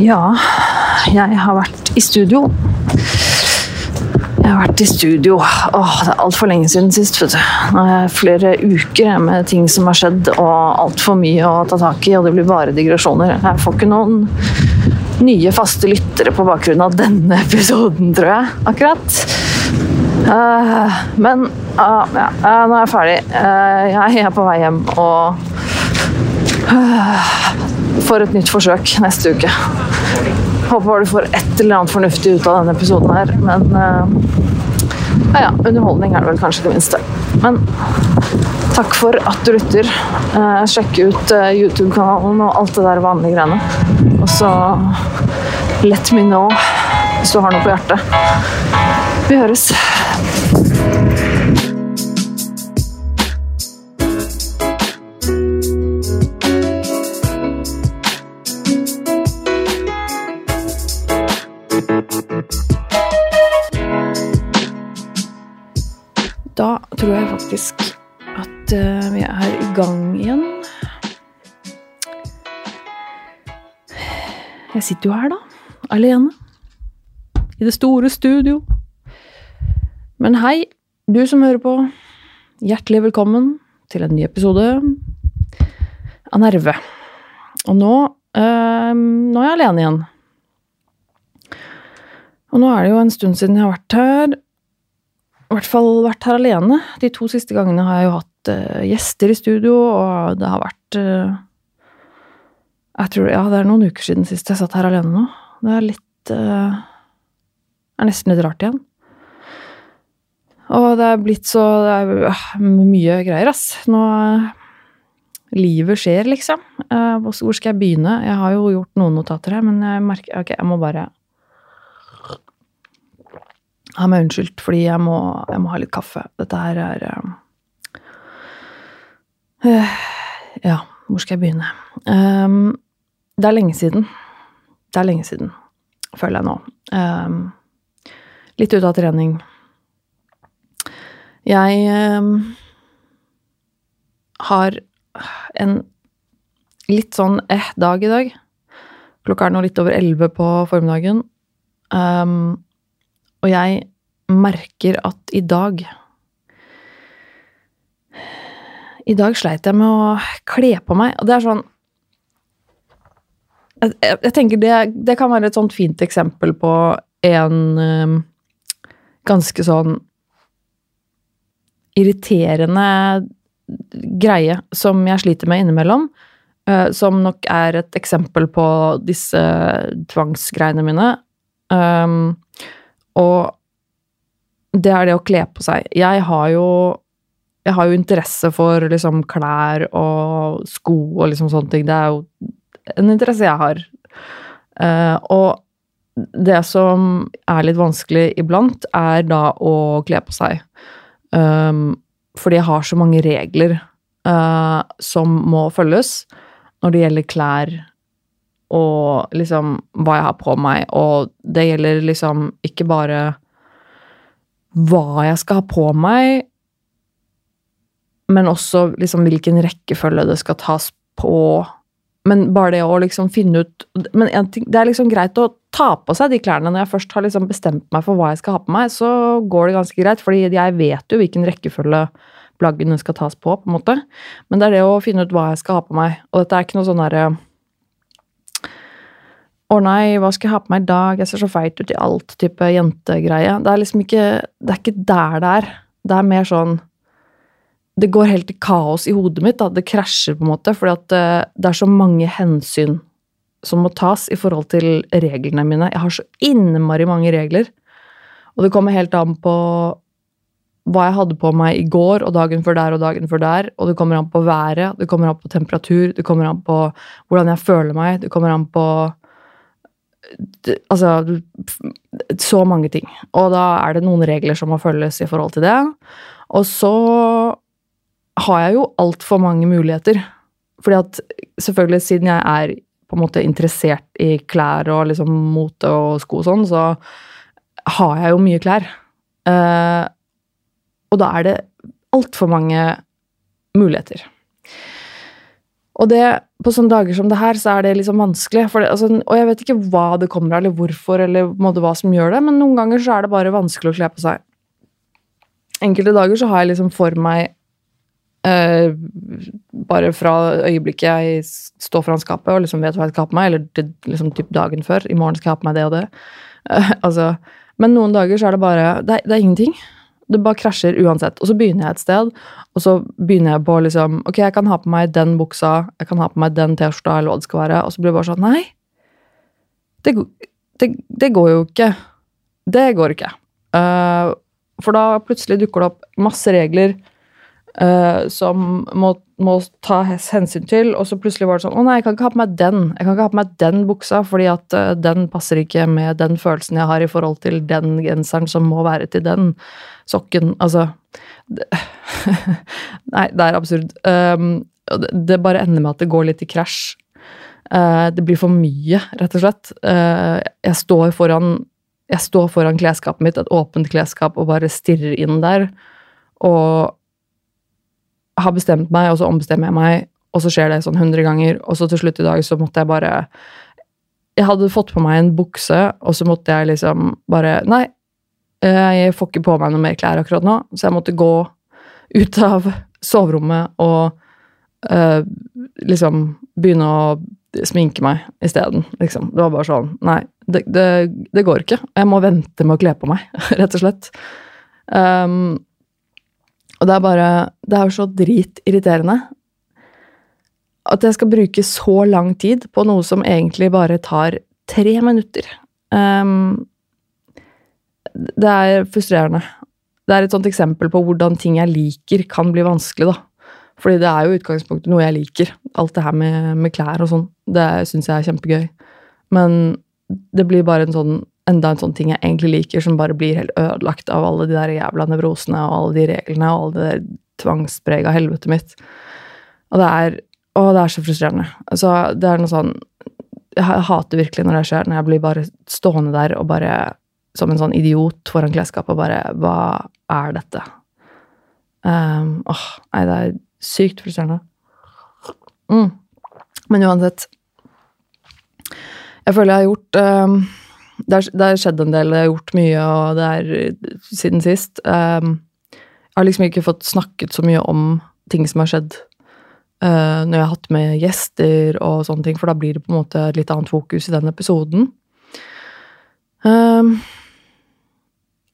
Ja, jeg har vært i studio. Jeg har vært i studio Åh, Det er altfor lenge siden sist. vet du. Nå er jeg flere uker med ting som har skjedd, og altfor mye å ta tak i. Og det blir bare digresjoner. Jeg får ikke noen nye faste lyttere på bakgrunn av denne episoden, tror jeg. Akkurat. Uh, men uh, ja, uh, nå er jeg ferdig. Jeg er på vei hjem og får et nytt forsøk neste uke. Håper du får et eller annet fornuftig ut av denne episoden her, men eh, ja, ja, underholdning er det vel kanskje det minste. Men takk for at du lytter. Eh, sjekk ut eh, YouTube-kanalen og alt det der vanlige greiene. Og så let me know hvis du har noe på hjertet. Vi høres. Jeg sitter jo her, da. Alene. I det store studio. Men hei, du som hører på. Hjertelig velkommen til en ny episode av Nerve. Og nå øh, Nå er jeg alene igjen. Og nå er det jo en stund siden jeg har vært her i hvert fall vært her alene. De to siste gangene har jeg jo hatt øh, gjester i studio, og det har vært uh, Jeg tror Ja, det er noen uker siden sist jeg satt her alene nå. Det er litt uh, er nesten litt rart igjen. Og det er blitt så Det er mye greier, ass. Nå Livet skjer, liksom. hvor skal jeg begynne? Jeg har jo gjort noen notater her, men jeg merker Ok, jeg må bare ha meg unnskyldt, fordi jeg må, jeg må, ha litt kaffe. Dette her er uh, Ja, hvor skal jeg begynne? Um, det er lenge siden. Det er lenge siden, føler jeg nå. Um, litt ute av trening. Jeg um, har en litt sånn eh dag i dag. Klokka er nå litt over elleve på formiddagen. Um, og jeg merker at i dag I dag sleit jeg med å kle på meg, og det er sånn Jeg, jeg tenker det, det, kan være et sånt fint eksempel på en um, ganske sånn irriterende greie som jeg sliter med innimellom. Uh, som nok er et eksempel på disse tvangsgreiene mine. Um, og det er det å kle på seg. Jeg har jo jeg har jo interesse for liksom klær og sko og liksom sånne ting. Det er jo en interesse jeg har. Uh, og det som er litt vanskelig iblant, er da å kle på seg. Um, fordi jeg har så mange regler uh, som må følges når det gjelder klær og liksom hva jeg har på meg, og det gjelder liksom ikke bare hva jeg skal ha på meg, men også liksom hvilken rekkefølge det skal tas på. Men bare det å liksom finne ut Men ting, det er liksom greit å ta på seg de klærne når jeg først har liksom bestemt meg for hva jeg skal ha på meg, så går det ganske greit, fordi jeg vet jo hvilken rekkefølge plaggene skal tas på, på en måte. Men det er det å finne ut hva jeg skal ha på meg. Og dette er ikke noe sånn derre å nei, hva skal jeg ha på meg i dag, jeg ser så feit ut i alt, type jentegreie. Det er liksom ikke Det er ikke der det er. Det er mer sånn Det går helt i kaos i hodet mitt, da. Det krasjer, på en måte, fordi at eh, det er så mange hensyn som må tas i forhold til reglene mine. Jeg har så innmari mange regler. Og det kommer helt an på hva jeg hadde på meg i går og dagen før der og dagen før der. Og det kommer an på været, det kommer an på temperatur, det kommer an på hvordan jeg føler meg, det kommer an på Altså Så mange ting. Og da er det noen regler som må følges i forhold til det. Og så har jeg jo altfor mange muligheter. Fordi at selvfølgelig, siden jeg er på en måte interessert i klær og liksom mote og sko og sånn, så har jeg jo mye klær. Uh, og da er det altfor mange muligheter. Og det, på sånne dager som det her, så er det liksom vanskelig. Det, altså, og jeg vet ikke hva det kommer av, eller hvorfor, eller måte, hva som gjør det, men noen ganger så er det bare vanskelig å kle på seg. Enkelte dager så har jeg liksom for meg Bare fra øyeblikket jeg står foran skapet og liksom vet hva jeg skal ha på meg, eller det, liksom typ dagen før, i morgen skal jeg ha på meg det og det. Eh, altså, men noen dager så er det bare Det, det er ingenting. Det bare krasjer uansett. Og så begynner jeg et sted, og så begynner jeg på liksom Ok, jeg kan ha på meg den buksa, jeg kan ha på meg den T-skjorta, eller hva det skal være, og så blir det bare sånn Nei. Det, det, det går jo ikke. Det går ikke. Uh, for da plutselig dukker det opp masse regler uh, som må, må ta hensyn til, og så plutselig var det sånn Å nei, jeg kan ikke ha på meg den. Jeg kan ikke ha på meg den buksa, fordi at uh, den passer ikke med den følelsen jeg har i forhold til den genseren som må være til den sokken. Altså det, Nei, det er absurd. Um, det, bare ender med at det går litt i krasj. Uh, det blir for mye, rett og slett. jeg står foran jeg står foran klesskapet mitt, et åpent klesskap, og bare stirrer inn der. Og har bestemt meg, og så ombestemmer jeg meg, og så skjer det sånn hundre ganger. Og så til slutt i dag så måtte jeg bare Jeg hadde fått på meg en bukse, og så måtte jeg liksom bare Nei, jeg får ikke på meg noe mer klær akkurat nå, så jeg måtte gå ut av soverommet og øh, liksom begynne å sminke meg isteden, liksom. Det var bare sånn Nei, det, det, det, går ikke. Jeg må vente med å kle på meg, rett og slett. Um, og det er bare Det er jo så dritirriterende at jeg skal bruke så lang tid på noe som egentlig bare tar tre minutter. Um, det er frustrerende. Det er et sånt eksempel på hvordan ting jeg liker, kan bli vanskelig, da. Fordi det er jo utgangspunktet noe jeg liker. Alt det her med, med klær og sånn. Det syns jeg er kjempegøy. Men det blir bare en sånn, enda en sånn ting jeg egentlig liker, som bare blir helt ødelagt av alle de der jævla nevrosene og alle de reglene og alle det der tvangsprega helvetet mitt. Og det er Å, det er så frustrerende. Altså, det er noe sånn Jeg hater virkelig når det skjer, når jeg blir bare stående der og bare som en sånn idiot foran klesskapet og bare Hva er dette? Um, åh, nei, det er sykt frustrerende. Mm. Men uansett jeg føler jeg har gjort um, det, har skjedd en del, jeg har gjort mye, og det er siden sist. Um, jeg har liksom ikke fått snakket så mye om ting som har skjedd uh, når jeg har hatt med gjester og sånne ting, for da blir det på en måte litt annet fokus i den episoden. Um,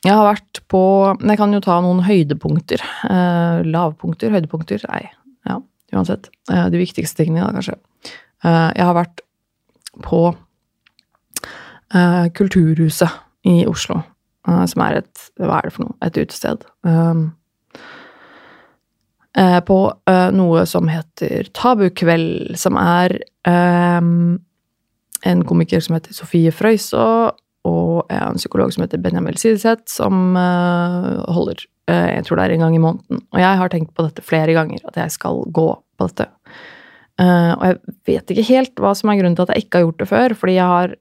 jeg har vært på Jeg kan jo ta noen høydepunkter. Uh, lavpunkter, høydepunkter Nei, ja, uansett. Uh, de viktigste tingene, da, kanskje. Jeg har vært på Kulturhuset i Oslo, uh, som er et Hva er det for noe? Et utested. Um, uh, på noe som heter Tabukveld, som er um, en komiker som heter Sofie Frøysaa, og en psykolog som heter Benjamin Sideseth, som holder Jeg tror det er en gang i måneden. Og jeg har tenkt på dette flere ganger, at jeg skal gå på dette. og jeg vet ikke helt hva som er grunnen til at jeg ikke har gjort det før, fordi jeg har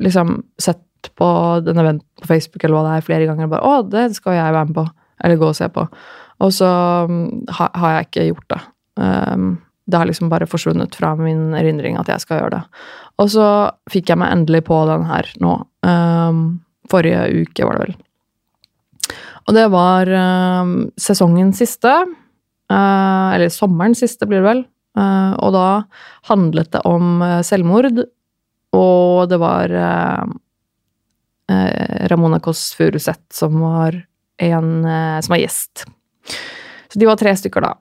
liksom sett på den eventen på Facebook eller hva det er, flere ganger og bare 'Å, det skal jeg være med på.' Eller gå og se på. Og så um, ha, har jeg ikke gjort det. Um, det har liksom bare forsvunnet fra min erindring at jeg skal gjøre det. Og så fikk jeg meg endelig på den her nå. Um, forrige uke, var det vel. Og det var um, sesongens siste. Uh, eller sommerens siste, blir det vel. Uh, og da handlet det om uh, selvmord og det var eh, eh, Ramona Kåss Furuseth som var en eh, som var gjest. Så de var tre stykker, da,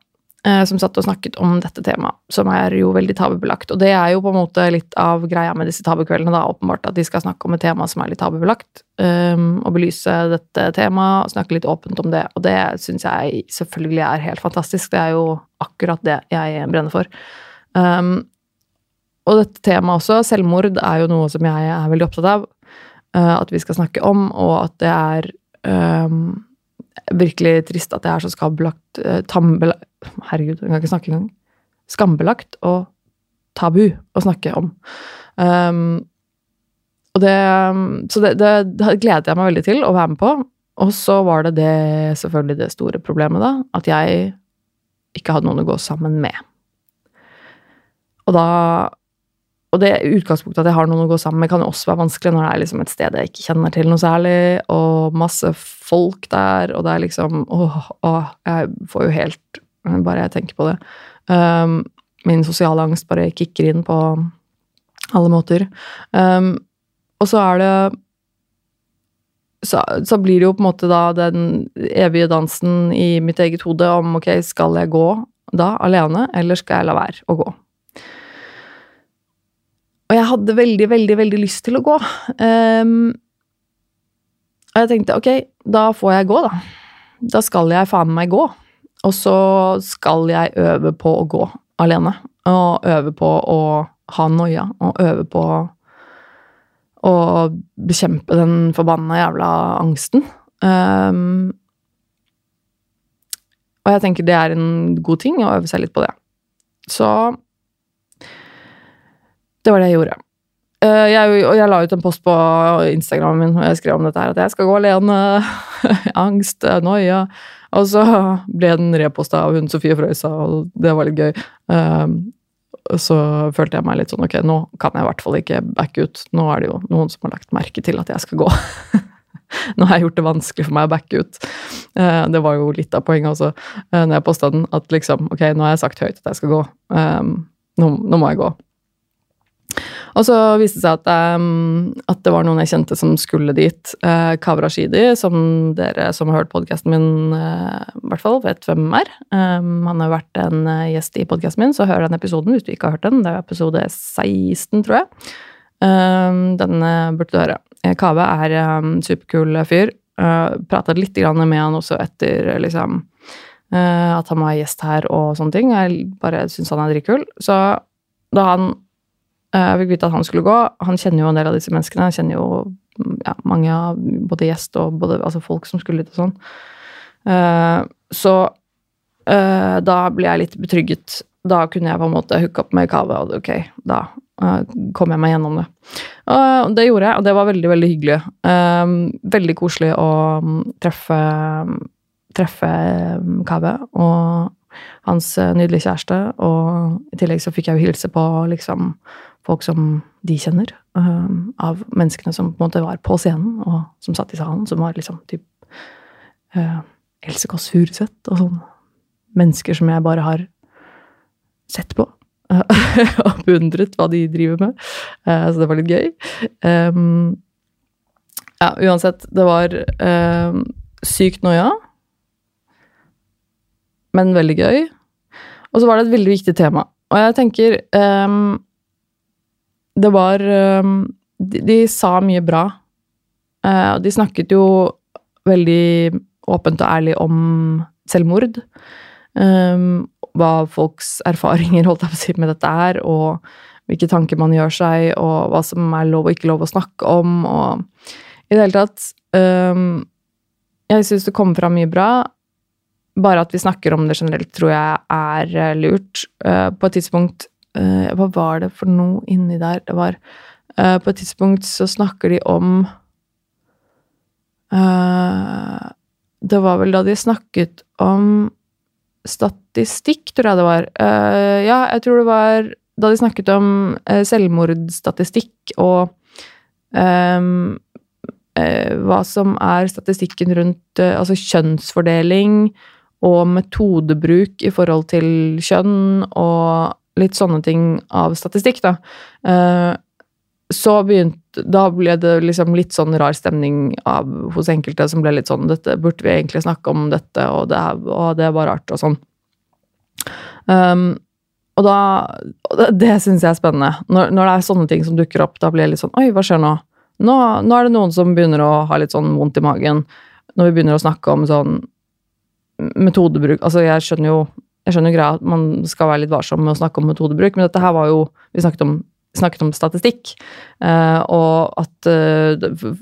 eh, som satt og snakket om dette temaet, som er jo veldig tabubelagt. Og det er jo på en måte litt av greia med disse tabukveldene, da, åpenbart, at de skal snakke om et tema som er litt tabubelagt, um, og belyse dette temaet, og snakke litt åpent om det. Og det syns jeg selvfølgelig er helt fantastisk. Det er jo akkurat det jeg brenner for. Um, og dette temaet også, selvmord, er jo noe som jeg er veldig opptatt av uh, at vi skal snakke om, og at det er um, virkelig trist at det er så skambelagt uh, tambelagt Herregud, jeg kan ikke snakke engang. Skambelagt og tabu å snakke om. Um, og det Så det, det, det gleder jeg meg veldig til å være med på. Og så var det det, selvfølgelig det store problemet, da. At jeg ikke hadde noen å gå sammen med. og da og det utgangspunktet at jeg har noen å gå sammen med, kan jo også være vanskelig når det er liksom et sted jeg ikke kjenner til noe særlig, og masse folk der, og det er liksom Åh, åh jeg får jo helt Bare jeg tenker på det. Um, min sosiale angst bare kicker inn på alle måter. Um, og så er det så, så, blir det jo på en måte da den evige dansen i mitt eget hode om ok, skal jeg gå da alene, eller skal jeg la være å gå? Og jeg hadde veldig, veldig, veldig lyst til å gå. Um, og jeg tenkte ok, da får jeg gå, da. Da skal jeg faen meg gå. Og så skal jeg øve på å gå alene. Og øve på å ha noia, og øve på å bekjempe den forbanna jævla angsten. Um, og jeg tenker det er en god ting å øve seg litt på det. Så det var det jeg gjorde. Uh, jeg, jeg la ut en post på Instagramen min og jeg skrev om dette her, at jeg skal gå alene. Angst, noia. Og så ble den reposta av hun Sofie Frøysa, og det var litt gøy. Uh, så følte jeg meg litt sånn ok, nå kan jeg i hvert fall ikke backe ut. Nå er det jo noen som har lagt merke til at jeg skal gå. nå har jeg gjort det vanskelig for meg å backe ut. Uh, det var jo litt av poenget også, når jeg posta den, at liksom ok, nå har jeg sagt høyt at jeg skal gå. Um, nå, nå må jeg gå. Og så viste det seg at, um, at, det var noen jeg kjente som skulle dit. Uh, Kavra Shidi, som dere som har hørt podkasten min, uh, i hvert fall vet hvem er. Um, han har vært en uh, gjest i podkasten min, så hør den episoden hvis du ikke har hørt den. Det er episode 16, tror jeg. Um, den burde du høre. Kave er um, superkul fyr. Uh, Prata litt med han også etter liksom at han var gjest her og sånne ting. Jeg bare syns han er dritkul. Så da han Eh, jeg fikk vite at han skulle gå. Han kjenner jo en del av disse menneskene. Han kjenner jo mm, ja, mange av både gjest og både, altså folk som skulle dit og sånn. Uh, så uh, da ble jeg litt betrygget. Da kunne jeg på en måte hooke opp med Kave, og ok, da uh, kom jeg meg gjennom det. Og det gjorde jeg, og det var veldig, veldig hyggelig. veldig koselig å mm, treffe, treffe mm, Kave og hans nydelige kjæreste, og i tillegg så fikk jeg jo hilse på liksom folk som de kjenner, uh, av menneskene som på en måte var på scenen, og som satt i salen, som var liksom typ uh, Else Kåss Furuseth og sånn. Mennesker som jeg bare har sett på. Uh, og beundret hva de driver med. Uh, så det var litt gøy. Um, ja, uansett, det var um, sykt noia, men veldig gøy. Og så var det et veldig viktig tema. Og jeg tenker um, det var de, de, sa mye bra. Uh, de snakket jo veldig åpent og ærlig om selvmord. Um, hva folks erfaringer holdt jeg på å si, med dette er, og hvilke tanker man gjør seg, og hva som er lov og ikke lov å snakke om, og i det hele tatt Jeg syns det kommer fram mye bra. Bare at vi snakker om det generelt, tror jeg er lurt. På et tidspunkt uh, Hva var det for noe inni der? Det var uh, På et tidspunkt så snakker de om uh, Det var vel da de snakket om statistikk, tror jeg det var. ja, jeg tror det var da de snakket om selvmordsstatistikk og hva som er statistikken rundt altså kjønnsfordeling og metodebruk i forhold til kjønn og litt sånne ting av statistikk, da. Eh, så begynte Da ble det liksom litt sånn rar stemning av, hos enkelte som ble litt sånn dette, Burde vi egentlig snakke om dette, og det, og det var rart, og sånn. Um, og da Det, det syns jeg er spennende. Når, når, det er sånne ting som dukker opp, da blir jeg litt sånn Oi, hva skjer nå? nå? Nå er det noen som begynner å ha litt sånn vondt i magen. Når vi begynner å snakke om sånn metodebruk Altså, jeg skjønner jo jeg skjønner greia at man skal være litt varsom med å snakke om metodebruk, men dette her var jo Vi snakket om, snakket om statistikk, uh, og at uh,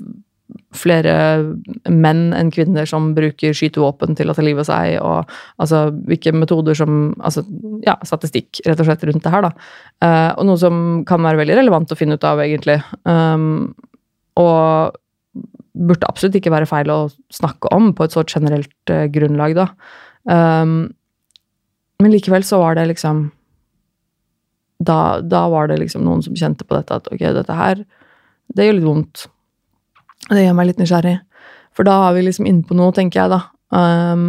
flere menn enn kvinner som bruker skytevåpen til å ta livet av seg, og altså hvilke metoder som Altså, ja, statistikk rett og slett rundt det her, da. Uh, og noe som kan være veldig relevant å finne ut av, egentlig. Um, og burde absolutt ikke være feil å snakke om på et så generelt uh, grunnlag, da. Um, men likevel så var det liksom da, da var det liksom noen som kjente på dette, at ok, dette her, det gjør litt vondt. Det gjør meg litt nysgjerrig. For da er vi liksom inne på noe, tenker jeg, da. Um,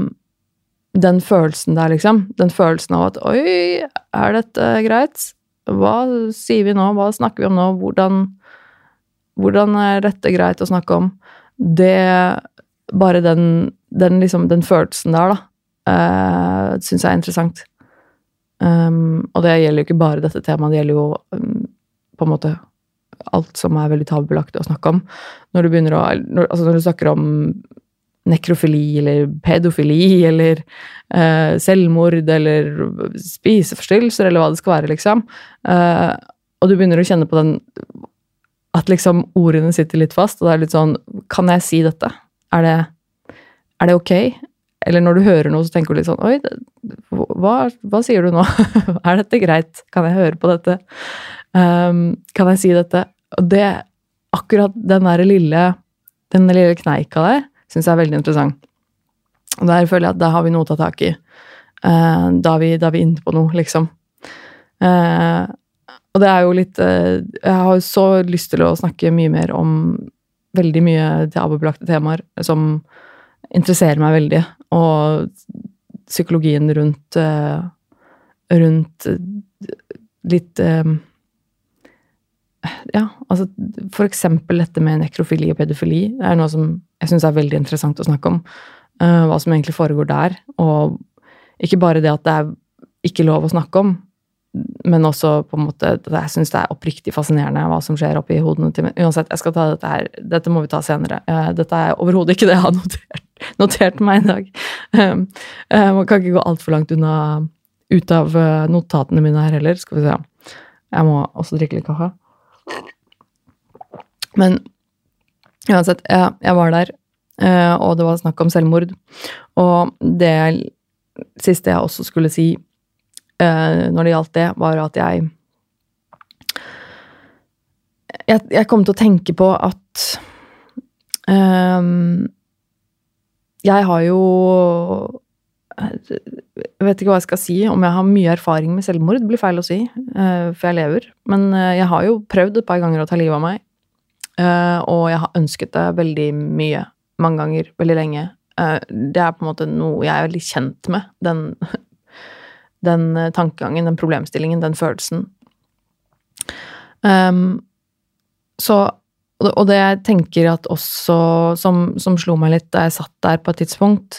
den følelsen der, liksom. Den følelsen av at oi, er dette greit? Hva sier vi nå? Hva snakker vi om nå? Hvordan, hvordan er dette greit å snakke om? Det Bare den, den, liksom, den følelsen der, da, uh, syns jeg er interessant. Um, og det gjelder jo ikke bare dette temaet, det gjelder jo um, på en måte alt som er veldig tabubelagt å snakke om. Når du å når, altså når du snakker om nekrofili eller pedofili eller uh, selvmord eller spiseforstyrrelser eller hva det skal være, liksom, uh, og du begynner å kjenne på den at liksom ordene sitter litt fast, og det er litt sånn Kan jeg si dette? Er det, er det ok? Eller når du hører noe, så tenker du litt sånn Oi, hva, hva sier du nå? er dette greit? Kan jeg høre på dette? Um, kan jeg si dette? Og det Akkurat den der lille den lille kneika der syns jeg er veldig interessant. Og der føler jeg at da har vi noe å ta tak i. Uh, da, er vi, da er vi inne på noe, liksom. Uh, og det er jo litt uh, Jeg har jo så lyst til å snakke mye mer om veldig mye tabubelagte temaer som interesserer meg veldig. Og psykologien rundt uh, Rundt uh, litt uh, Ja, altså for eksempel dette med nekrofili og pedofili det er noe som jeg syns er veldig interessant å snakke om. hva som egentlig foregår der. Og ikke bare det at det er ikke lov å snakke om, men også på en måte Jeg syns det er oppriktig fascinerende hva som skjer oppi hodene til Uansett, jeg skal ta dette her. Dette må vi ta senere. Dette er overhodet ikke det jeg har notert notert meg i dag. Um, man kan ikke gå altfor langt unna ut av uh, notatene mine her heller. Skal vi se. Jeg må også drikke litt kaffe. Men uansett, jeg, jeg var der, og det var snakk om selvmord. Og det siste jeg også skulle si når det gjaldt det, var at jeg jeg, jeg kom til å tenke på at um, jeg har jo Jeg vet ikke hva jeg skal si, om jeg har mye erfaring med selvmord. Det blir feil å si, eh, for jeg lever. Men eh, jeg har jo prøvd et par ganger å ta livet av meg. Eh, og jeg har ønsket det veldig mye. Mange ganger. Veldig lenge. Det er på en måte noe jeg er veldig kjent med. Den, den tankegangen, den problemstillingen, den følelsen. Um, så og det jeg tenker at også, som, som, slo meg litt da jeg satt der på et tidspunkt,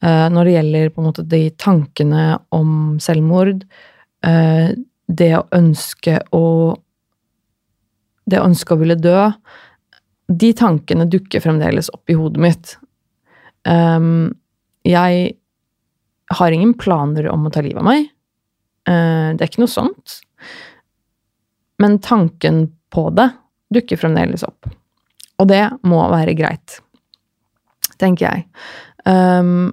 uh, når det gjelder på en måte de tankene om selvmord, uh, det å ønske å Det å ønske å ville dø, de tankene dukker fremdeles opp i hodet mitt. Um, jeg har ingen planer om å ta livet av meg. Uh, det er ikke noe sånt. Men tanken på det dukker fremdeles opp. Og det må være greit, tenker jeg. Um,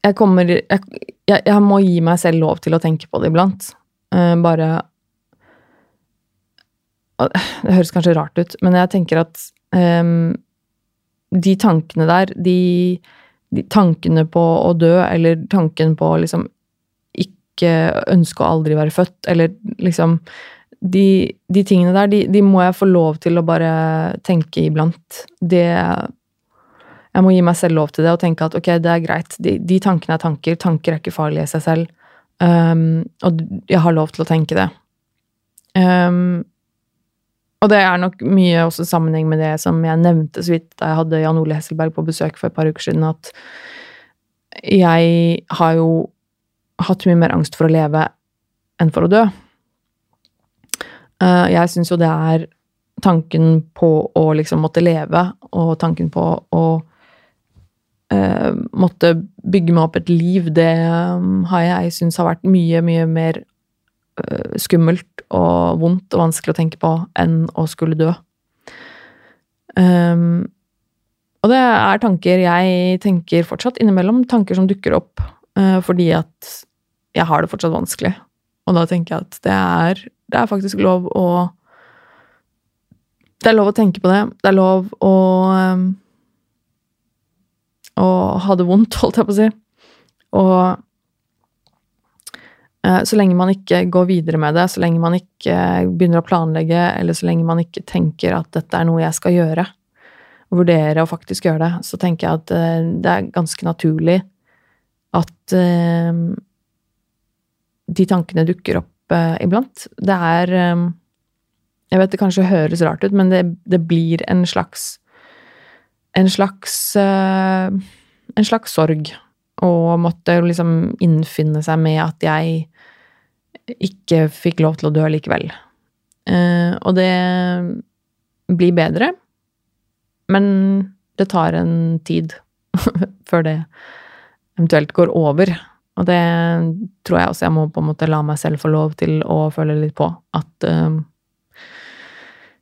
jeg kommer jeg, jeg, må gi meg selv lov til å tenke på det iblant. Uh, bare Det høres kanskje rart ut, men jeg tenker at um, de tankene der, de, de, tankene på å dø, eller tanken på å liksom ikke ønske å aldri være født, eller liksom de, de, tingene der, de, de, må jeg få lov til å bare tenke iblant. Det Jeg må gi meg selv lov til det og tenke at ok, det er greit. De, de tankene er tanker. Tanker er ikke farlige i seg selv. Um, og jeg har lov til å tenke det. Um, og det er nok mye også sammenheng med det som jeg nevnte så vidt da jeg hadde Jan Ole Hesselberg på besøk for et par uker siden, at jeg har jo hatt mye mer angst for å leve enn for å dø. Eh, jeg syns jo det er tanken på å liksom måtte leve, og tanken på å uh, måtte bygge meg opp et liv, det um, har jeg syns har vært mye, mye mer skummelt og vondt og vanskelig å tenke på enn å skulle dø. Um, og det er tanker jeg tenker fortsatt innimellom, tanker som dukker opp uh, fordi at jeg har det fortsatt vanskelig. Og da tenker jeg at det er det er faktisk lov å Det er lov å tenke på det. Det er lov å um, Å ha det vondt, holdt jeg på å si. Og Eh, så lenge man ikke går videre med det, så lenge man ikke begynner å planlegge, eller så lenge man ikke tenker at dette er noe jeg skal gjøre, og vurdere å faktisk gjøre det, så tenker jeg at eh, det er ganske naturlig at eh, de tankene dukker opp iblant. Det er Jeg vet det kanskje høres rart ut, men det, det blir en slags En slags En slags sorg og måtte liksom innfinne seg med at jeg ikke fikk lov til å dø likevel. Uh, og det blir bedre, men det tar en tid før det eventuelt går over. Og det tror jeg også jeg må på en måte la meg selv få lov til å føle litt på. At uh,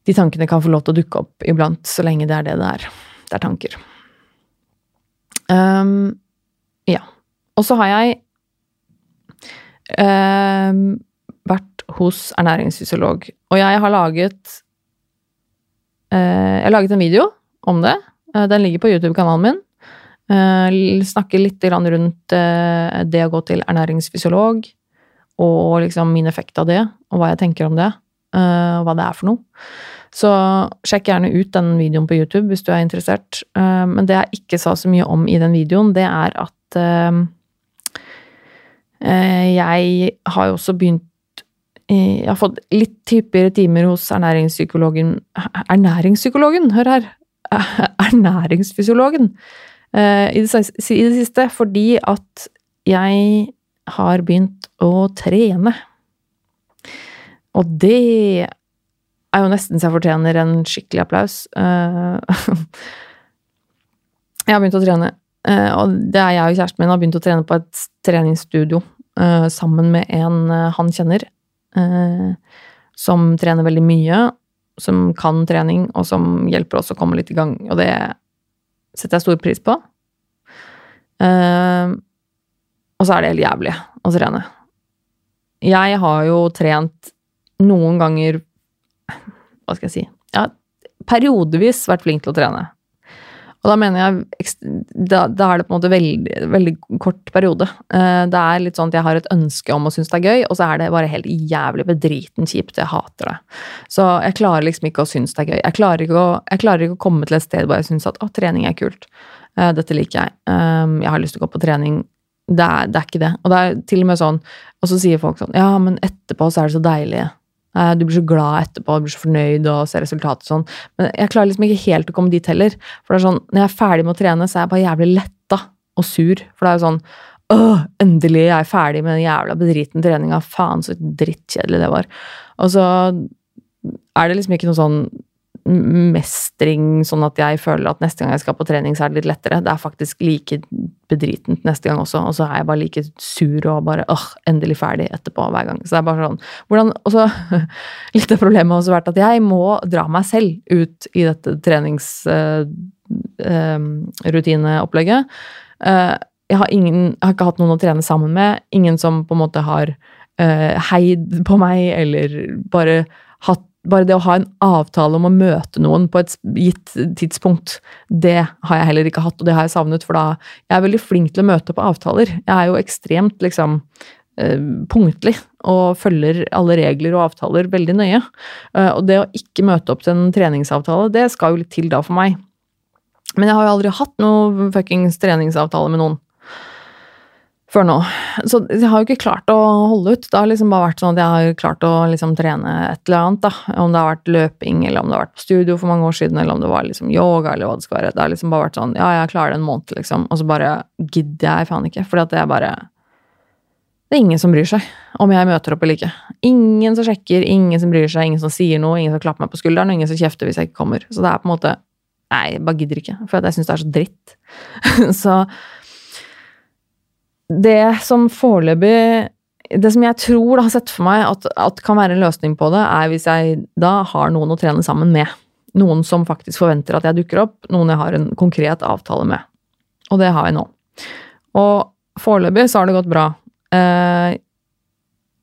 de tankene kan få lov til å dukke opp iblant, så lenge det er det det er. Det er tanker. Um, ja. Og så har jeg eh, vært hos ernæringsfysiolog, og jeg har laget eh, Jeg har laget en video om det. Eh, den ligger på YouTube-kanalen min. Eh, snakker litt rundt eh, det å gå til ernæringsfysiolog, og liksom min effekt av det, og hva jeg tenker om det, eh, og hva det er for noe. Så sjekk gjerne ut den videoen på YouTube hvis du er interessert. Men det jeg ikke sa så mye om i den videoen, det er at uh, jeg har jo også begynt Jeg har fått litt hyppigere timer hos ernæringspsykologen Ernæringspsykologen, hør her! Ernæringsfysiologen i, det, siste, fordi at jeg har begynt å trene. Og det er jo nesten så jeg fortjener en skikkelig applaus. Jeg har begynt å trene og det er jeg og kjæresten min har begynt å trene på et treningsstudio uh, sammen med en uh, han kjenner, som trener veldig mye, som kan trening, og som hjelper oss å komme litt i gang. Og det setter jeg stor pris på. og så er det helt jævlig å trene. Jeg har jo trent noen ganger Hva skal jeg si? Jeg har periodevis vært flink til å trene. Og da mener jeg Da, da er det på en måte veldig, veldig kort periode. Eh, det er litt sånn at jeg har et ønske om å synes det er gøy, og så er det bare helt jævlig bedriten kjipt. Jeg hater det. Så jeg klarer liksom ikke å synes det er gøy. Jeg klarer ikke å, klarer ikke å komme til et sted hvor jeg syns at å, trening er kult. Eh, dette liker jeg. Ehm, jeg har lyst til å gå på trening. Det er, det er ikke det. Og det er til og med sånn Og så sier folk sånn Ja, men etterpå så er det så deilig. Eh, du blir så glad etterpå, du blir så fornøyd og ser resultatet sånn. Men jeg klarer liksom ikke helt å komme dit heller. For det er sånn, når jeg er ferdig med å trene, så er jeg bare jævlig letta og sur. For det er jo sånn Åh, endelig er jeg ferdig med den jævla bedriten treninga. Faen, så drittkjedelig det var. Og så er det liksom ikke noe sånn mestring, sånn at jeg føler at neste gang jeg skal på trening, så er det litt lettere. Det er faktisk like bedritent neste gang også, og så er jeg bare like sur og bare åh, endelig ferdig etterpå hver gang. Så det er bare sånn hvordan, også, Litt av problemet har også vært at jeg må dra meg selv ut i dette treningsrutineopplegget. Uh, uh, jeg, har ingen, jeg har ikke hatt noen å trene sammen med. Ingen som på en måte har uh, heid på meg, eller bare hatt bare det å ha en avtale om å møte noen på et gitt tidspunkt, det har jeg heller ikke hatt, og det har jeg savnet, for da Jeg er veldig flink til å møte på avtaler. Jeg er jo ekstremt, liksom eh, punktlig og følger alle regler og avtaler veldig nøye. Eh, og det å ikke møte opp til en treningsavtale, det skal jo litt til da for meg. Men jeg har jo aldri hatt noe fuckings treningsavtale med noen før nå. Så jeg har jo ikke klart å holde ut. Det har liksom bare vært sånn at jeg har klart å liksom trene et eller annet, da. Om det har vært løping, eller om det har vært på studio for mange år siden, eller om det var liksom yoga, eller hva det skal være. Det har liksom bare vært sånn ja, jeg klarer det en måned, liksom. Og så bare gidder jeg faen ikke. Fordi at det er bare Det er ingen som bryr seg om jeg møter opp eller ikke. Ingen som sjekker, ingen som bryr seg, ingen som sier noe, ingen som klapper meg på skulderen, og ingen som kjefter hvis jeg ikke kommer. Så det er på en måte Nei, jeg bare gidder ikke. For jeg syns det er så dritt. så det som foreløpig Det som jeg tror da har sett for meg at, at, kan være en løsning på det, er hvis jeg da har noen å trene sammen med. Noen som faktisk forventer at jeg dukker opp, noen jeg har en konkret avtale med. Og det har jeg nå. Og foreløpig så har det gått bra. Eh,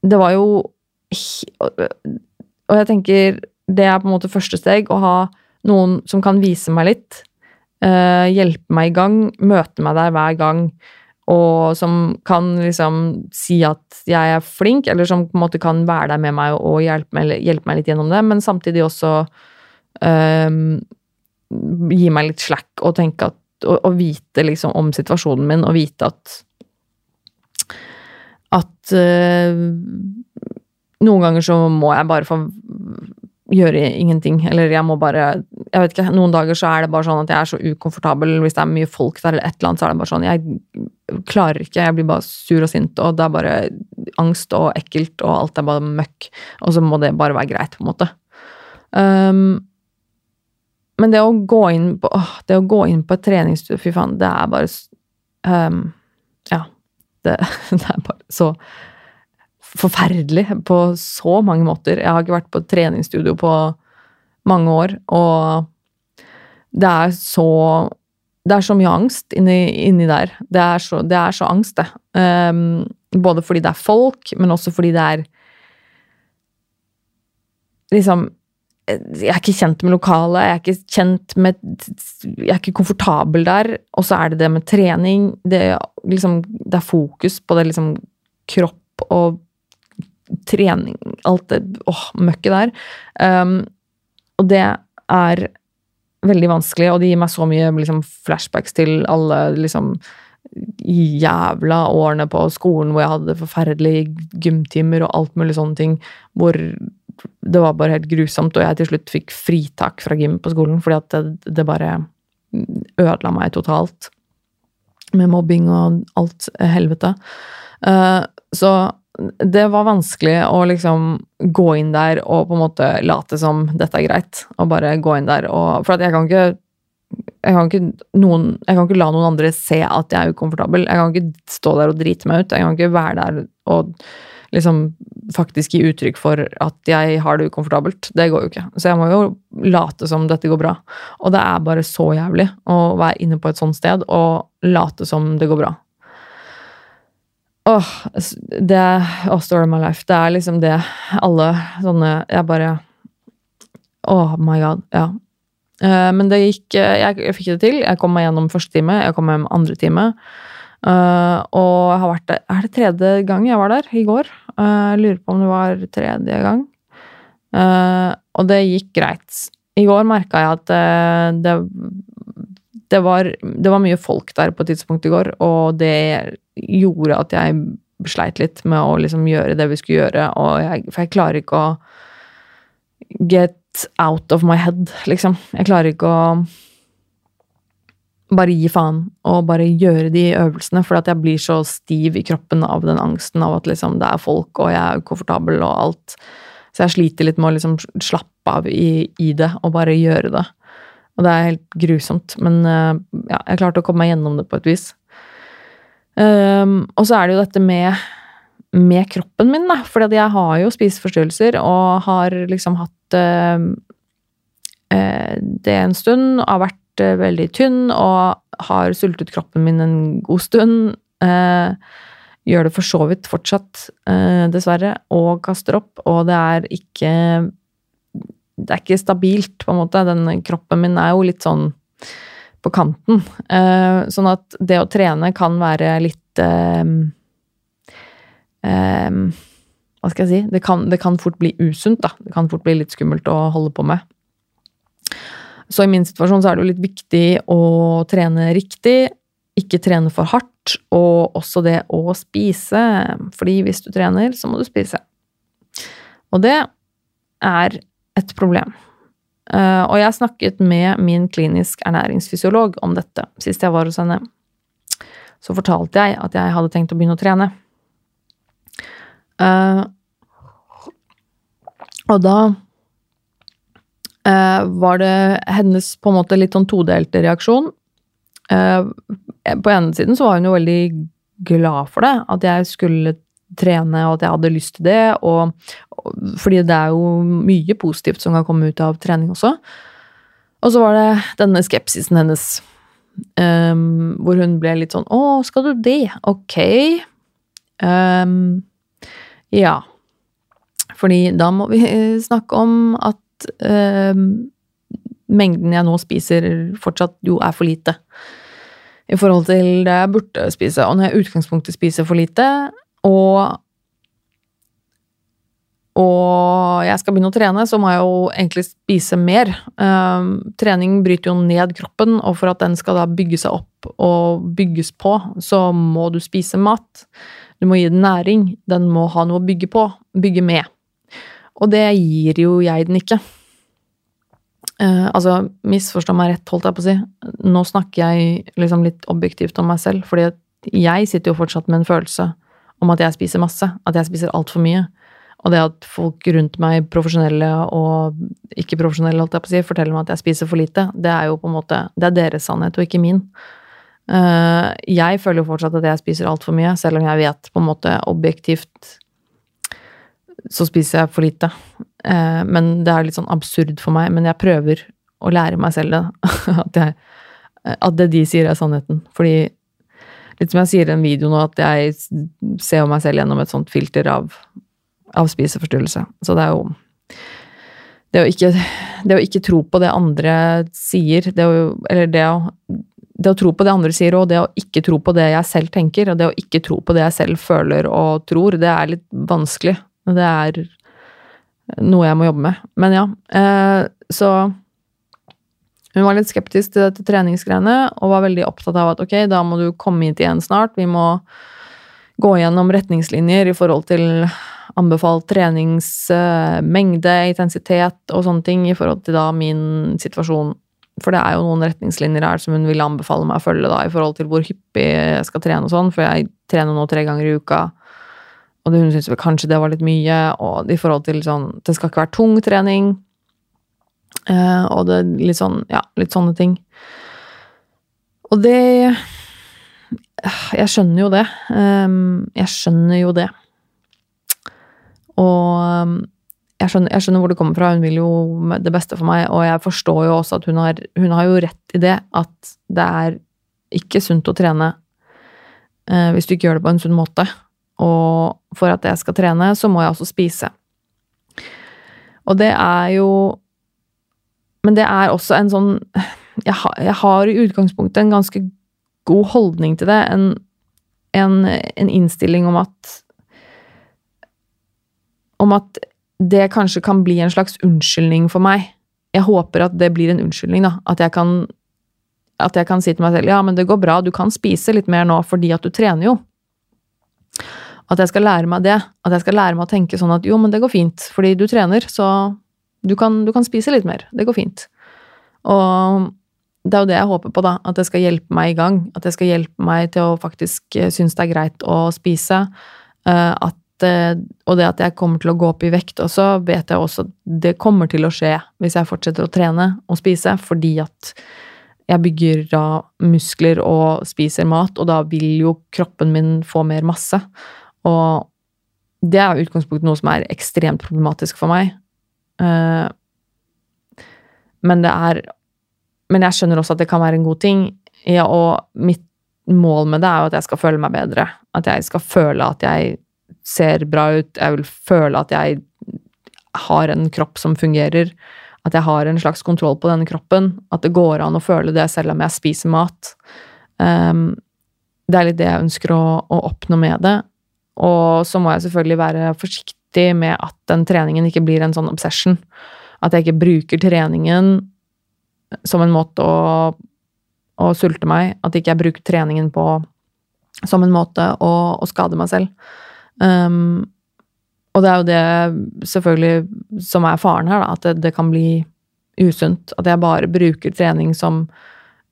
det var jo Og jeg tenker det er på en måte første steg, å ha noen som kan vise meg litt. Eh, hjelpe meg i gang, møte meg der hver gang og som kan liksom si at jeg er flink, eller som på en måte kan være der med meg og hjelpe meg, hjelpe meg litt gjennom det, men samtidig også um, gi meg litt slack og tenke at og, og, vite liksom om situasjonen min, og vite at at uh, noen ganger så må jeg bare få gjøre ingenting, eller jeg må bare Jeg vet ikke, noen dager så er det bare sånn at jeg er så ukomfortabel hvis det er mye folk der eller et eller annet, så er det bare sånn Jeg klarer ikke, jeg blir bare sur og sint, og det er bare angst og ekkelt, og alt er bare møkk, og så må det bare være greit, på en måte. Um, men det å gå inn på åh, det å gå inn på et treningsstudio, fy faen, det er bare um, Ja. Det, det er bare så forferdelig på så mange måter. Jeg har ikke vært på treningsstudio på mange år, og det er så Det er så mye angst inni, inni der. Det er, så, det er så, angst, det. Um, både fordi det er folk, men også fordi det er Liksom jeg er ikke kjent med lokalet, jeg er ikke kjent med Jeg er ikke komfortabel der. Og så er det det med trening. Det, liksom, det er fokus på det liksom kropp og trening Alt det åh, møkket der. Um, og det er veldig vanskelig, og det gir meg så mye liksom, flashbacks til alle liksom jævla årene på skolen hvor jeg hadde forferdelige gymtimer og alt mulig sånne ting, hvor det var bare helt grusomt, og jeg til slutt fikk fritak fra gym på skolen fordi at det, det bare ødela meg totalt. Med mobbing og alt helvete. Uh, så det var vanskelig å liksom gå inn der og på en måte late som dette er greit. Og bare gå inn der og For jeg kan ikke jeg kan, ikke noen, jeg kan ikke la noen andre se at jeg er ukomfortabel. Jeg kan ikke stå der og drite meg ut. Jeg kan ikke være der og liksom faktisk gi uttrykk for at jeg har det ukomfortabelt. Det går jo ikke. Så jeg må jo late som dette går bra. Og det er bare så jævlig å være inne på et sånt sted og late som det går bra. Åh, det oh, story of my life. Det er liksom det alle sånne Jeg bare Oh my god. Ja. Uh, men det gikk jeg, jeg, fikk det til. Jeg kom meg gjennom første time, jeg kom hjem andre time. Uh, og jeg har vært der Er det tredje gang jeg var der? I går? Uh, jeg lurer på om det var tredje gang. og det gikk greit. I går merka jeg at det, det, var, det var mye folk der på et tidspunkt i går, og det gjorde at jeg sleit litt med å liksom gjøre det vi skulle gjøre, jeg, for jeg klarer ikke å get out of my head, liksom. Jeg klarer ikke å bare gi faen og bare gjøre de øvelsene, for at jeg blir så stiv i kroppen av den angsten av at liksom det er folk, og jeg er ukomfortabel og alt. Så jeg sliter litt med å liksom slappe av i, i, det og bare gjøre det. Og det er helt grusomt, men uh, ja, jeg klarte å komme meg gjennom det på et vis. Um, og så er det jo dette med, med kroppen min, da. For jeg har jo spiseforstyrrelser og har liksom hatt uh, det en stund. Har vært uh, veldig tynn og har sultet kroppen min en god stund. Gjør det for så vidt fortsatt, dessverre, og kaster opp. Og det er ikke Det er ikke stabilt, på en måte. Den kroppen min er jo litt sånn på kanten. Uh, sånn at det å trene kan være litt uh, um, Hva skal jeg si det kan, det kan, fort bli usunt, da. Det kan fort bli litt skummelt å holde på med. Så i min situasjon så er det jo litt viktig å trene riktig, ikke trene for hardt, og også det å spise. Fordi hvis du trener, så må du spise. Og det er et problem. Uh, og jeg snakket med min klinisk ernæringsfysiolog om dette sist jeg var hos henne. Så fortalte jeg at jeg hadde tenkt å begynne å trene. Uh, og da uh, var det hennes på en måte litt sånn todelte reaksjon. på ene siden så var hun jo veldig glad for det, at jeg skulle trene, og at jeg hadde lyst til det. Og, fordi det er jo mye positivt som kan komme ut av trening også. Og så var det denne skepsisen hennes, um, hvor hun ble litt sånn Å, skal du det? Ok. Um, ja. Fordi da må vi snakke om at um, mengden jeg nå spiser, fortsatt jo er for lite. i forhold til det jeg burde spise. Og når jeg i utgangspunktet spiser for lite, og og jeg skal begynne å trene, så må jeg jo egentlig spise mer. Um, trening bryter jo ned kroppen, og for at den skal da bygge seg opp og bygges på, så må du spise mat. Du må gi den næring. Den må ha noe å bygge på. Bygge med. Og det gir jo jeg den ikke. Uh, altså, misforstå meg rett, holdt jeg på å si. Nå snakker jeg liksom litt objektivt om meg selv, fordi jeg sitter jo fortsatt med en følelse om at jeg spiser masse. At jeg spiser altfor mye. Og det at folk rundt meg, profesjonelle og ikke-profesjonelle, si, forteller meg at jeg spiser for lite, det er jo på en måte Det er deres sannhet, og ikke min. Uh, jeg føler jo fortsatt at jeg spiser altfor mye, selv om jeg vet på en måte objektivt så spiser jeg for lite. Uh, men det er litt sånn absurd for meg. Men jeg prøver å lære meg selv det. at, jeg, at det de sier, er sannheten. Fordi litt som jeg sier i en video nå, at jeg ser meg selv gjennom et sånt filter av av spiseforstyrrelse. Så det er jo det å, ikke, det å ikke tro på det andre sier, det å, eller det å, det å tro på det andre sier, og det å ikke tro på det jeg selv tenker, og det å ikke tro på det jeg selv føler og tror, det er litt vanskelig. Det er noe jeg må jobbe med. Men ja. Eh, så hun var litt skeptisk til dette treningsgreiene, og var veldig opptatt av at ok, da må du komme hit igjen snart. Vi må gå gjennom retningslinjer i forhold til anbefalt treningsmengde, intensitet og sånne ting i forhold til da min situasjon. For det er jo noen retningslinjer her som hun ville anbefale meg å følge da, i forhold til hvor hyppig jeg skal trene og sånn, for jeg trener nå tre ganger i uka. Og hun syntes vel kanskje det var litt mye, og i forhold til sånn Det skal ikke være tung trening. Eh, og det litt sånn Ja, litt sånne ting. Og det Jeg skjønner jo det. Eh, jeg skjønner jo det. Og um, jeg skjønner, jeg skjønner, hvor det kommer fra, hun vil jo det beste for meg, og jeg forstår jo også at hun har, hun har jo rett i det, at det er ikke sunt å trene eh, hvis du ikke gjør det på en sunn måte. Og for at jeg skal trene, så må jeg også spise. Og det er jo Men det er også en sånn Jeg har, jeg har i utgangspunktet en ganske god holdning til det. En, en, en innstilling om at om at det kanskje kan bli en slags unnskyldning for meg. Jeg håper at det blir en unnskyldning, da. At jeg kan, at jeg kan si til meg selv ja, men det går bra, du kan spise litt mer nå fordi at du trener jo. At jeg skal lære meg det. At jeg skal lære meg å tenke sånn at jo, men det går fint, fordi du trener, så du kan, du kan spise litt mer. Det går fint. Og det er jo det jeg håper på, da. At det skal hjelpe meg i gang. At det skal hjelpe meg til å faktisk eh, synes det er greit å spise. Eh, at og det at jeg kommer til å gå opp i vekt også, vet jeg også at det kommer til å skje hvis jeg fortsetter å trene og spise, fordi at jeg bygger da muskler og spiser mat, og da vil jo kroppen min få mer masse. Og det er jo utgangspunktet noe som er ekstremt problematisk for meg. Eh, men det er Men jeg skjønner også at det kan være en god ting. Ja, og mitt mål med det er jo at jeg skal føle meg bedre. At jeg skal føle at jeg ser bra ut, jeg vil føle at jeg har en kropp som fungerer, at jeg har en slags kontroll på denne kroppen, at det går an å føle det selv om jeg spiser mat. Um, det er litt det jeg ønsker å, å, oppnå med det. Og så må jeg selvfølgelig være forsiktig med at den treningen ikke blir en sånn obsession. At jeg ikke bruker treningen som en måte å, å sulte meg. At ikke jeg bruker treningen på som en måte å, å skade meg selv. Um, og det er jo det selvfølgelig som er faren her, da, at det, det kan bli usunt. At jeg bare bruker trening som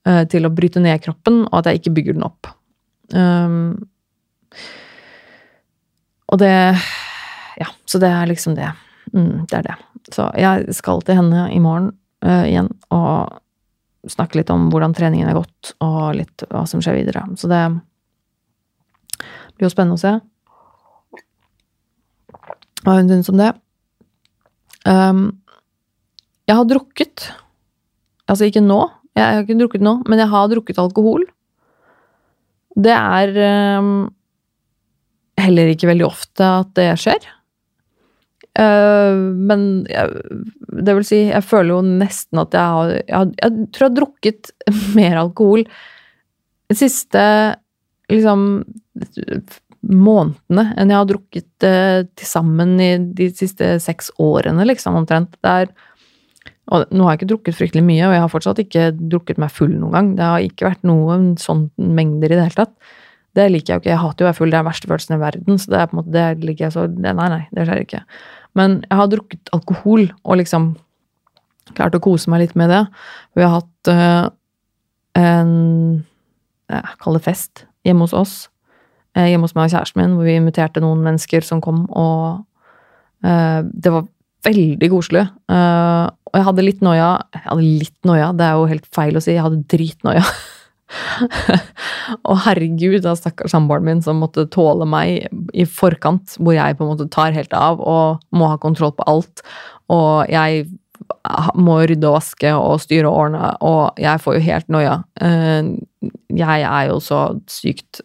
uh, til å bryte ned kroppen, og at jeg ikke bygger den opp. Um, og det Ja, så det er liksom det. Mm, det er det. Så jeg skal til henne i morgen uh, igjen og snakke litt om hvordan treningen er gått, og litt hva som skjer videre. Så det blir jo spennende å se hva hun syns om det. Um, jeg har drukket Altså ikke nå, jeg har ikke drukket nå, men jeg har drukket alkohol. Det er um, heller ikke veldig ofte at det skjer. Uh, men jeg, det vil si, jeg føler jo nesten at jeg har Jeg, jeg tror jeg har drukket mer alkohol de siste liksom månedene enn jeg har drukket eh, til sammen i de siste seks årene, liksom, omtrent. Er nå har jeg ikke drukket fryktelig mye, og jeg har fortsatt ikke drukket meg full noen gang. Det har ikke vært noen sånne mengder i det hele tatt. Det liker jeg jo ikke. Jeg hater jo å være full, det er den verste følelsen i verden. Så det er på en måte, det liker jeg så Nei, nei, det skjer ikke. Men jeg har drukket alkohol og liksom klart å kose meg litt med det. Vi har hatt øh, en jeg kaller det fest hjemme hos oss. Uh, hjemme hos meg og kjæresten min, hvor vi inviterte noen mennesker som kom, og uh, det var veldig koselig. og jeg hadde litt noia. Jeg hadde litt noia, det er jo helt feil å si. Jeg hadde dritnoia. og herregud, da stakkars samboeren min som måtte tåle meg i forkant, hvor jeg på en måte tar helt av og må ha kontroll på alt. Og jeg må rydde og vaske og styre og ordne, og jeg får jo helt noia. Eh, jeg er jo så sykt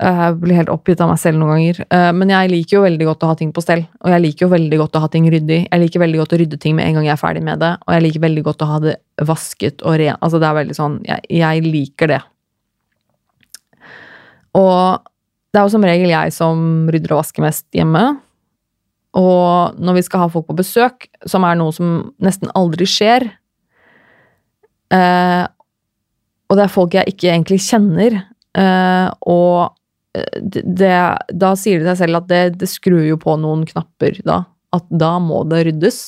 jeg blir helt oppgitt av meg selv noen ganger. Eh, men jeg liker jo veldig godt å ha ting på stell. Og jeg liker jo veldig godt å ha ting ryddig. Jeg liker veldig godt å rydde ting med en gang jeg er ferdig med det. Og jeg liker veldig godt å ha det vasket og ren. Altså det er veldig sånn jeg, jeg, liker det. Og det er jo som regel jeg som rydder og vasker mest hjemme. Og når vi skal ha folk på besøk, som er noe som nesten aldri skjer eh, Og det er folk jeg ikke egentlig kjenner, eh, og det, da sier det seg selv at det, det, skrur jo på noen knapper da. At da må det ryddes.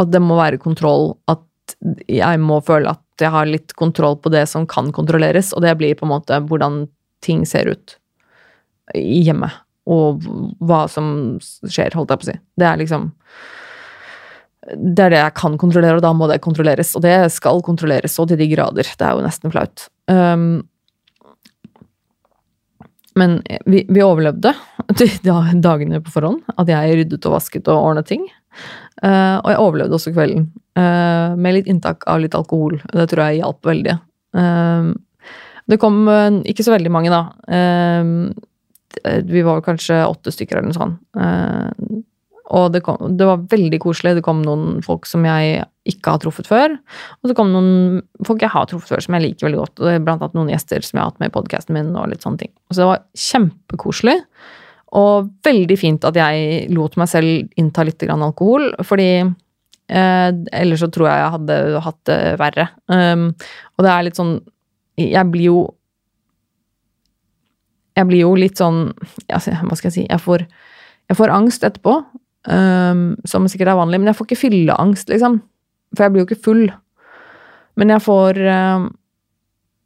At det må være kontroll. At jeg må føle at jeg har litt kontroll på det som kan kontrolleres. Og det blir på en måte hvordan ting ser ut i hjemmet. Og hva som skjer, holdt jeg på å si. Det er liksom Det er det jeg kan kontrollere, og da må det kontrolleres. Og det skal kontrolleres så til de grader. Det er jo nesten flaut. Um, men vi, vi overlevde dagene på forhånd. At jeg ryddet og vasket og ordnet ting. Uh, og jeg overlevde også kvelden. Uh, med litt inntak av litt alkohol. Det tror jeg hjalp veldig. Uh, det kom ikke så veldig mange, da. vi var kanskje åtte stykker eller noe sånt. Og det, kom, det, var veldig koselig. Det kom noen folk som jeg ikke har truffet før. Og så kom noen folk jeg har truffet før, som jeg liker veldig godt. Og blant annet noen gjester som jeg har hatt med i podkasten min. og litt sånne ting. Så det var kjempekoselig. Og veldig fint at jeg lot meg selv innta litt alkohol, fordi eh, ellers så tror jeg jeg hadde hatt det verre. Um, og det er litt sånn Jeg blir jo Jeg blir jo litt sånn Hva skal jeg si? Jeg får, jeg får angst etterpå. Um, som sikkert er vanlig. Men jeg får ikke fylleangst, liksom. For jeg blir jo ikke full. Men jeg får um,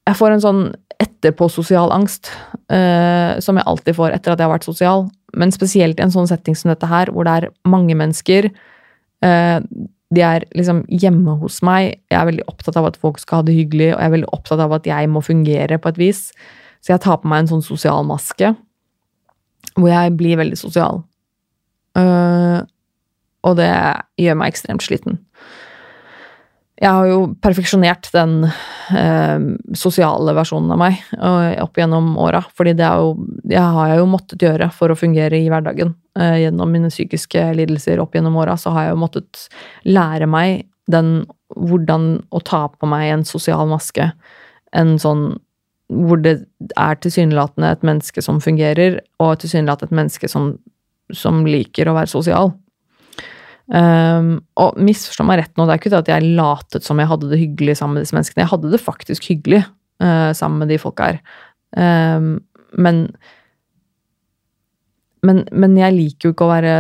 Jeg får en sånn etterpå-sosial angst. Uh, som jeg alltid får etter at jeg har vært sosial. Men spesielt i en sånn setting som dette her, hvor det er mange mennesker. Uh, de er liksom hjemme hos meg. Jeg er veldig opptatt av at folk skal ha det hyggelig, og jeg er veldig opptatt av at jeg må fungere på et vis. Så jeg tar på meg en sånn sosial maske, hvor jeg blir veldig sosial. Uh, og det gjør meg ekstremt sliten. Jeg har jo perfeksjonert den uh, sosiale versjonen av meg uh, opp gjennom åra. fordi det, jo, det, har jeg jo måttet gjøre for å fungere i hverdagen. gjennom mine psykiske lidelser opp gjennom åra så har jeg jo måttet lære meg den hvordan å ta på meg en sosial maske. En sånn hvor det er tilsynelatende et menneske som fungerer, og tilsynelatende et menneske som som liker å være sosial. Um, og misforstå meg rett nå, det er ikke det at jeg latet som jeg hadde det hyggelig sammen med disse menneskene. Jeg hadde det faktisk hyggelig uh, sammen med de folka her. Um, men, men Men jeg liker jo ikke å være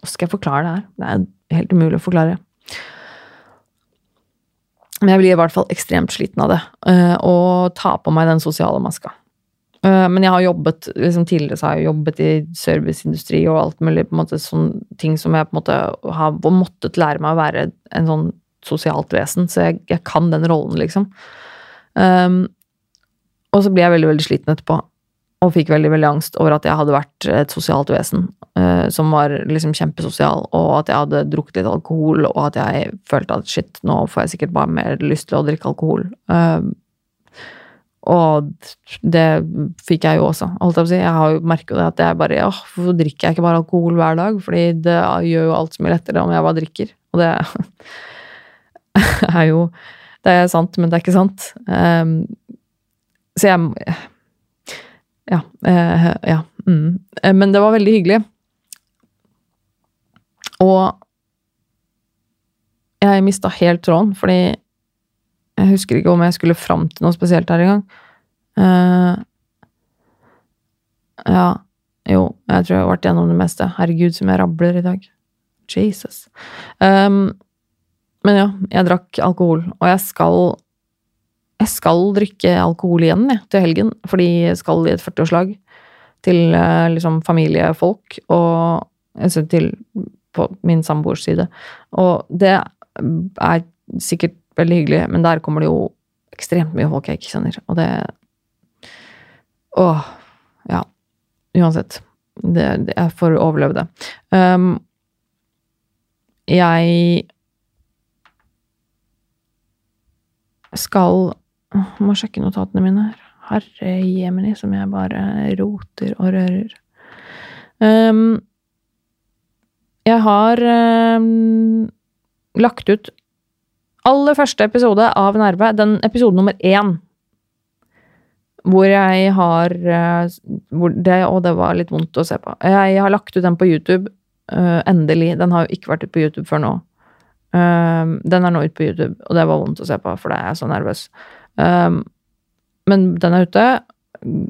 Hvordan skal jeg forklare det her? Det er helt umulig å forklare. Men jeg blir i hvert fall ekstremt sliten av det. Uh, og ta på meg den sosiale maska. Eh, men jeg har jobbet liksom tidligere så har jeg jobbet i serviceindustri og alt mulig på en måte sånn ting som jeg på en måte har måttet lære meg å være en sånn sosialt vesen. Så jeg, jeg kan den rollen, liksom. Um, og så blir jeg veldig, veldig sliten etterpå. Og fikk veldig, veldig angst over at jeg hadde vært et sosialt vesen uh, som var liksom kjempesosial, og at jeg hadde drukket litt alkohol, og at jeg følte at shit, nå får jeg sikkert bare mer lyst til å drikke alkohol. Uh, og det fikk jeg jo også. holdt Jeg på å si. Jeg har jo merket det at jeg bare åh, Hvorfor drikker jeg ikke bare alkohol hver dag? Fordi det gjør jo alt så mye lettere om jeg bare drikker. Og det er jo Det er sant, men det er ikke sant. Um, så jeg Ja. Uh, ja. Mm. Men det var veldig hyggelig. Og jeg mista helt tråden, fordi jeg husker ikke om jeg skulle fram til noe spesielt her engang. Uh, ja. Jo, jeg tror jeg har vært gjennom det meste. Herregud, som jeg rabler i dag. Jesus. Um, men ja, jeg drakk alkohol, og jeg skal Jeg skal drikke alkohol igjen jeg, til helgen, fordi jeg skal i et 40-årslag til uh, liksom familiefolk, og altså til på min samboers side. Og det er sikkert veldig hyggelig, men der kommer det jo ekstremt mye folk jeg ikke kjenner, og det Åh. Ja. Uansett. Det, det, jeg får overleve det. Um, jeg skal Må sjekke notatene mine her. Herre jemini, som jeg bare roter og rører. Um, jeg har um, lagt ut aller første episode av Nerve, den episode nummer én. Hvor jeg har uh, hvor det, Og det var litt vondt å se på. Jeg har lagt ut den på YouTube. Uh, endelig. Den har jo ikke vært ute på YouTube før nå. Uh, den er nå ute på YouTube, og det var vondt å se på, for da er jeg så nervøs. Um, men den er ute.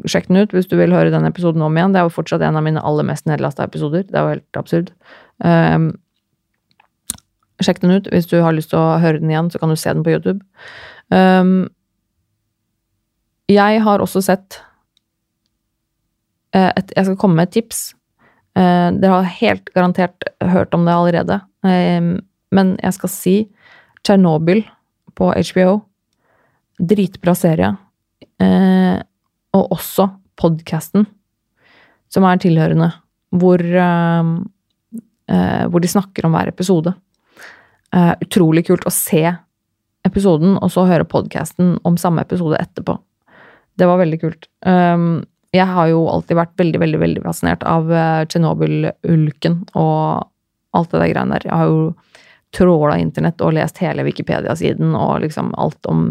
Sjekk den ut hvis du vil høre den episoden om igjen. Det er jo fortsatt en av mine aller mest nedlasta episoder. Det er jo helt absurd. Um, sjekk den ut. Hvis du har lyst til å høre den igjen, så kan du se den på YouTube. Um, jeg har også sett uh, et, Jeg skal komme med et tips. Uh, dere har helt garantert hørt om det allerede. Um, men jeg skal si Tsjernobyl på HBO. Dritbra serie. Uh, og også podkasten som er tilhørende, hvor uh, hvor de snakker om hver episode. Eh, utrolig kult å se episoden, og så høre podkasten om samme episode etterpå. Det var veldig kult. Um, jeg har jo alltid vært veldig, veldig veldig fascinert av uh, Tsjernobyl-ulken og alt det der greiene der. Jeg har jo tråla internett og lest hele Wikipedia-siden og liksom alt om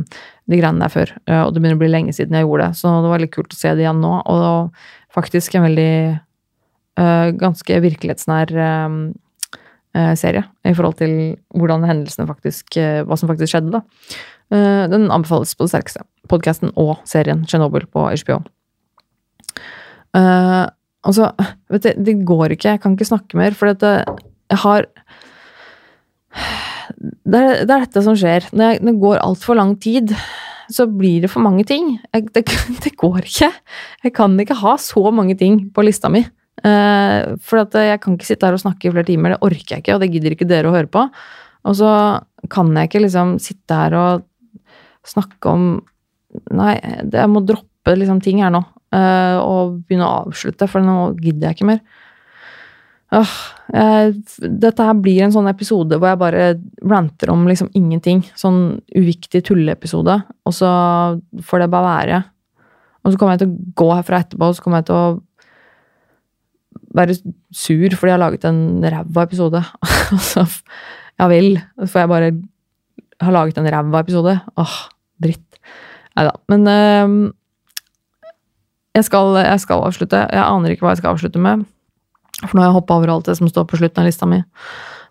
de greiene der før. Uh, og det begynner å bli lenge siden jeg gjorde det, så det var litt kult å se det igjen nå. Og faktisk en veldig uh, ganske virkelighetsnær uh, serie i forhold til hvordan hendelsene faktisk uh, Hva som faktisk skjedde, da. den anbefales på det sterkeste. Podkasten og serien Tsjernobyl på HBO. altså, vet du, det går ikke. Jeg kan ikke snakke mer, for dette Jeg har det er, det er, dette som skjer. Når jeg, det går altfor lang tid, så blir det for mange ting. Jeg, det, det, går ikke. Jeg kan ikke ha så mange ting på lista mi. Uh, for jeg kan ikke sitte her og snakke i flere timer, det orker jeg ikke, og det gidder ikke dere å høre på. Og så kan jeg ikke liksom sitte her og snakke om Nei, jeg må droppe liksom ting her nå. Uh, og begynne å avslutte, for nå gidder jeg ikke mer. Uh, jeg, dette her blir en sånn episode hvor jeg bare ranter om liksom ingenting. Sånn uviktig tulleepisode. Og så får det bare være. Og så kommer jeg til å gå herfra etterpå, og så kommer jeg til å være sur fordi jeg har laget en ræva episode. Altså, ja vel, For jeg bare har laget en ræva episode. Åh, dritt. Nei da. Men øh, jeg, skal, jeg, skal, avslutte. Jeg aner ikke hva jeg skal avslutte med. For nå har jeg hoppa over alt det som står på slutten av lista mi.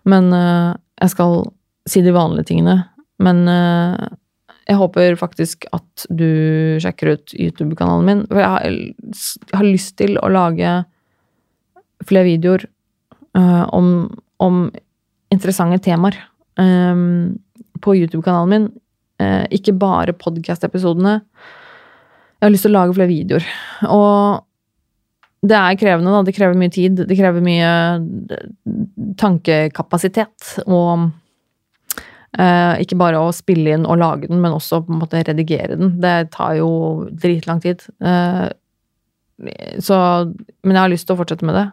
Men øh, jeg skal si de vanlige tingene. Men øh, jeg håper faktisk at du sjekker ut YouTube-kanalen min. For jeg har, jeg har lyst til å lage flere videoer uh, om, om, interessante temaer um, på YouTube-kanalen min. Uh, ikke bare podkast-episodene. Jeg har lyst til å lage flere videoer. Og det er krevende, da. Det krever mye tid. Det krever mye tankekapasitet. Og uh, ikke bare å spille inn og lage den, men også på en måte redigere den. Det tar jo dritlang tid. så Men jeg har lyst til å fortsette med det.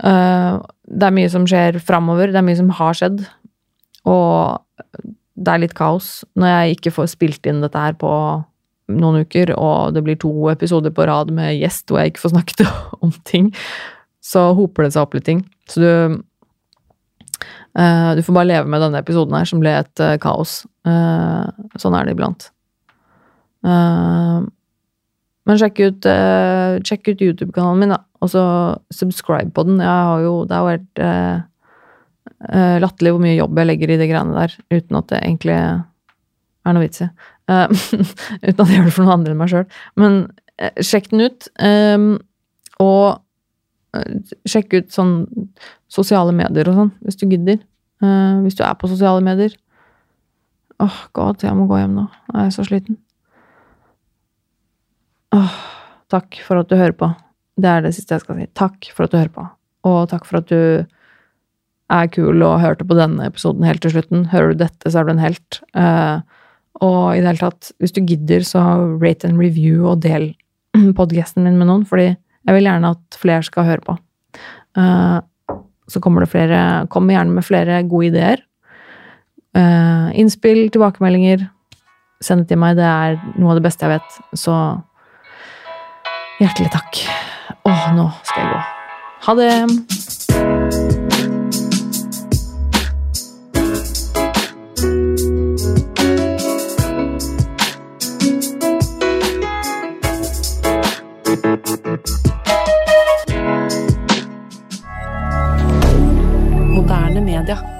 Eh, det er mye som skjer framover. Det er mye som har skjedd. Og det er litt kaos når jeg ikke får spilt inn dette her på noen uker, og det blir to episoder på rad med gjest hvor jeg ikke får snakket om ting. Så hoper det seg opp litt ting. Så du Uh, du får bare leve med denne episoden her, som ble et uh, kaos. Uh, sånn er det iblant. Men sjekk ut, sjekk ut YouTube-kanalen min, da. Og så subscribe på den. Jeg har jo, det har helt eh, eh, latterlig hvor mye jobb jeg legger i de greiene der, uten at det egentlig er noe vits i. Uh, uten at jeg gjør det for noen andre enn meg sjøl. Men eh, sjekk den ut. eh, og sjekk ut sånn sosiale medier og sånn, hvis du gidder. Uh, hvis du er på sosiale medier. Åh, god, jeg må gå hjem nå. Jeg er så sliten. Åh, takk for at du hører på. Det er det siste jeg skal si. Takk for at du hører på. Og takk for at du er kul og hørte på denne episoden helt til slutten. Hører du dette, så er du en helt. Eh, og i det hele tatt, hvis du gidder, så rate and review og del podcasten min med noen, fordi jeg vil gjerne at flere skal høre på. Eh, så kommer det flere Kom gjerne med flere gode ideer. Eh, innspill, tilbakemeldinger. Send det til meg. Det er noe av det beste jeg vet. Så hjertelig takk. Å, nå skal jeg gå. Ha det! Moderne media.